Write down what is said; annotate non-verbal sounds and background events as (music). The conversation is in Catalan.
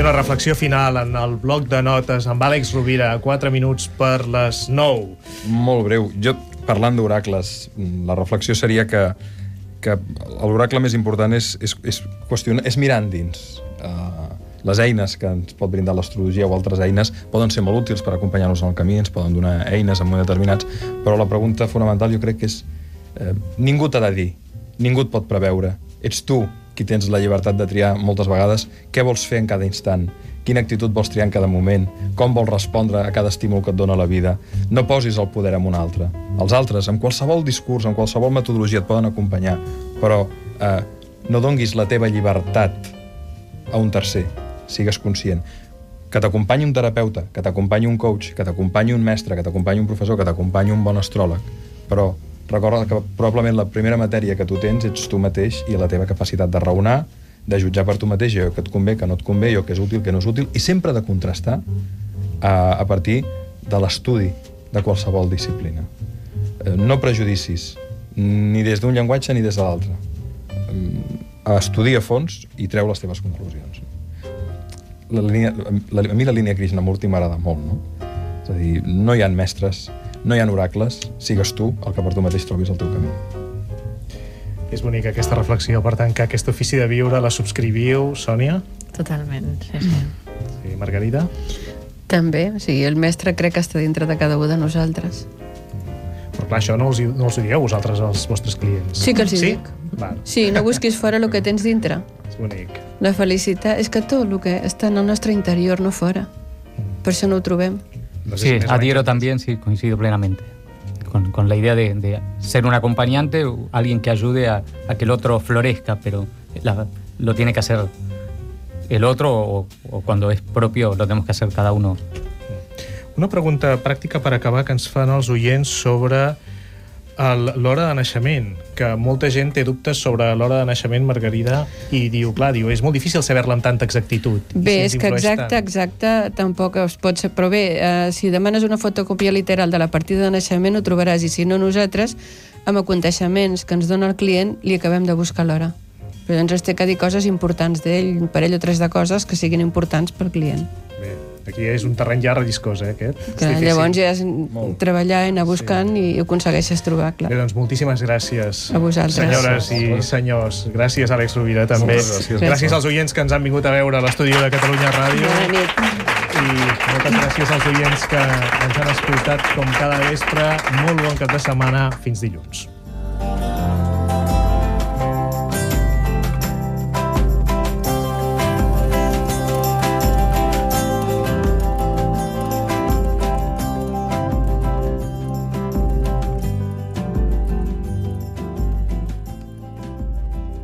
una reflexió final en el bloc de notes amb Àlex Rovira, 4 minuts per les 9. Molt breu. Jo, parlant d'oracles, la reflexió seria que, que l'oracle més important és, és, és, qüestionar, és mirar endins. Uh, les eines que ens pot brindar l'astrologia o altres eines poden ser molt útils per acompanyar-nos en el camí, ens poden donar eines en moments determinats, però la pregunta fonamental jo crec que és eh, ningú t'ha de dir, ningú et pot preveure, ets tu qui tens la llibertat de triar moltes vegades què vols fer en cada instant, quina actitud vols triar en cada moment, com vols respondre a cada estímul que et dona la vida. No posis el poder en un altre. Els altres, amb qualsevol discurs, amb qualsevol metodologia et poden acompanyar, però eh, no donguis la teva llibertat a un tercer. Sigues conscient. Que t'acompanyi un terapeuta, que t'acompanyi un coach, que t'acompanyi un mestre, que t'acompanyi un professor, que t'acompanyi un bon astròleg. Però recorda que probablement la primera matèria que tu tens ets tu mateix i la teva capacitat de raonar, de jutjar per tu mateix allò que et convé, que no et convé, allò que és útil, que no és útil, i sempre de contrastar a, a partir de l'estudi de qualsevol disciplina. Eh, no prejudicis, ni des d'un llenguatge ni des de l'altre. Eh, estudia a fons i treu les teves conclusions. La línia, la, a mi la línia Krishnamurti m'agrada molt, no? És a dir, no hi ha mestres, no hi ha oracles, sigues tu el que per tu mateix trobis el teu camí. És bonica aquesta reflexió, per tant, que aquest ofici de viure la subscriviu, Sònia? Totalment, sí, sí. Sí, Margarida? També, o sigui, el mestre crec que està dintre de cada un de nosaltres. Però clar, això no els, no els ho dieu vosaltres als vostres clients. Sí que els hi sí? dic. Val, Sí, no busquis fora el que tens dintre. (laughs) és bonic. La felicitat és que tot el que està en el nostre interior, no fora. Per això no ho trobem. Sí, menys adhiero también, sí, coincido plenamente. Con, con la idea de, de ser un acompañante, alguien que ayude a, a que el otro florezca, pero la- lo tiene que hacer el otro o, o cuando es propio lo tenemos que hacer cada uno. Una pregunta pràctica per acabar que ens fan els oients sobre l'hora de naixement, que molta gent té dubtes sobre l'hora de naixement, Margarida, i diu, clar, diu, és molt difícil saber-la amb tanta exactitud. Bé, si ens és que exacte, tant. exacte, tampoc es pot ser... Però bé, eh, si demanes una fotocòpia literal de la partida de naixement ho trobaràs, i si no nosaltres, amb aconteixements que ens dona el client, li acabem de buscar l'hora. Però llavors té que dir coses importants d'ell, un parell o tres de coses que siguin importants pel client. Bé, aquí és un terreny ja relliscós, eh, aquest. És Que difícil. llavors ja és Molt. treballar, anar buscant sí. i ho aconsegueixes trobar, clar. Bé, doncs moltíssimes gràcies. A vosaltres. Senyores i senyors. Gràcies, Àlex Rovira, també. Moltes gràcies. gràcies als oients que ens han vingut a veure a l'estudi de Catalunya Ràdio. Bona nit. I moltes gràcies als oients que ens han escoltat com cada vespre. Molt bon cap de setmana. Fins dilluns.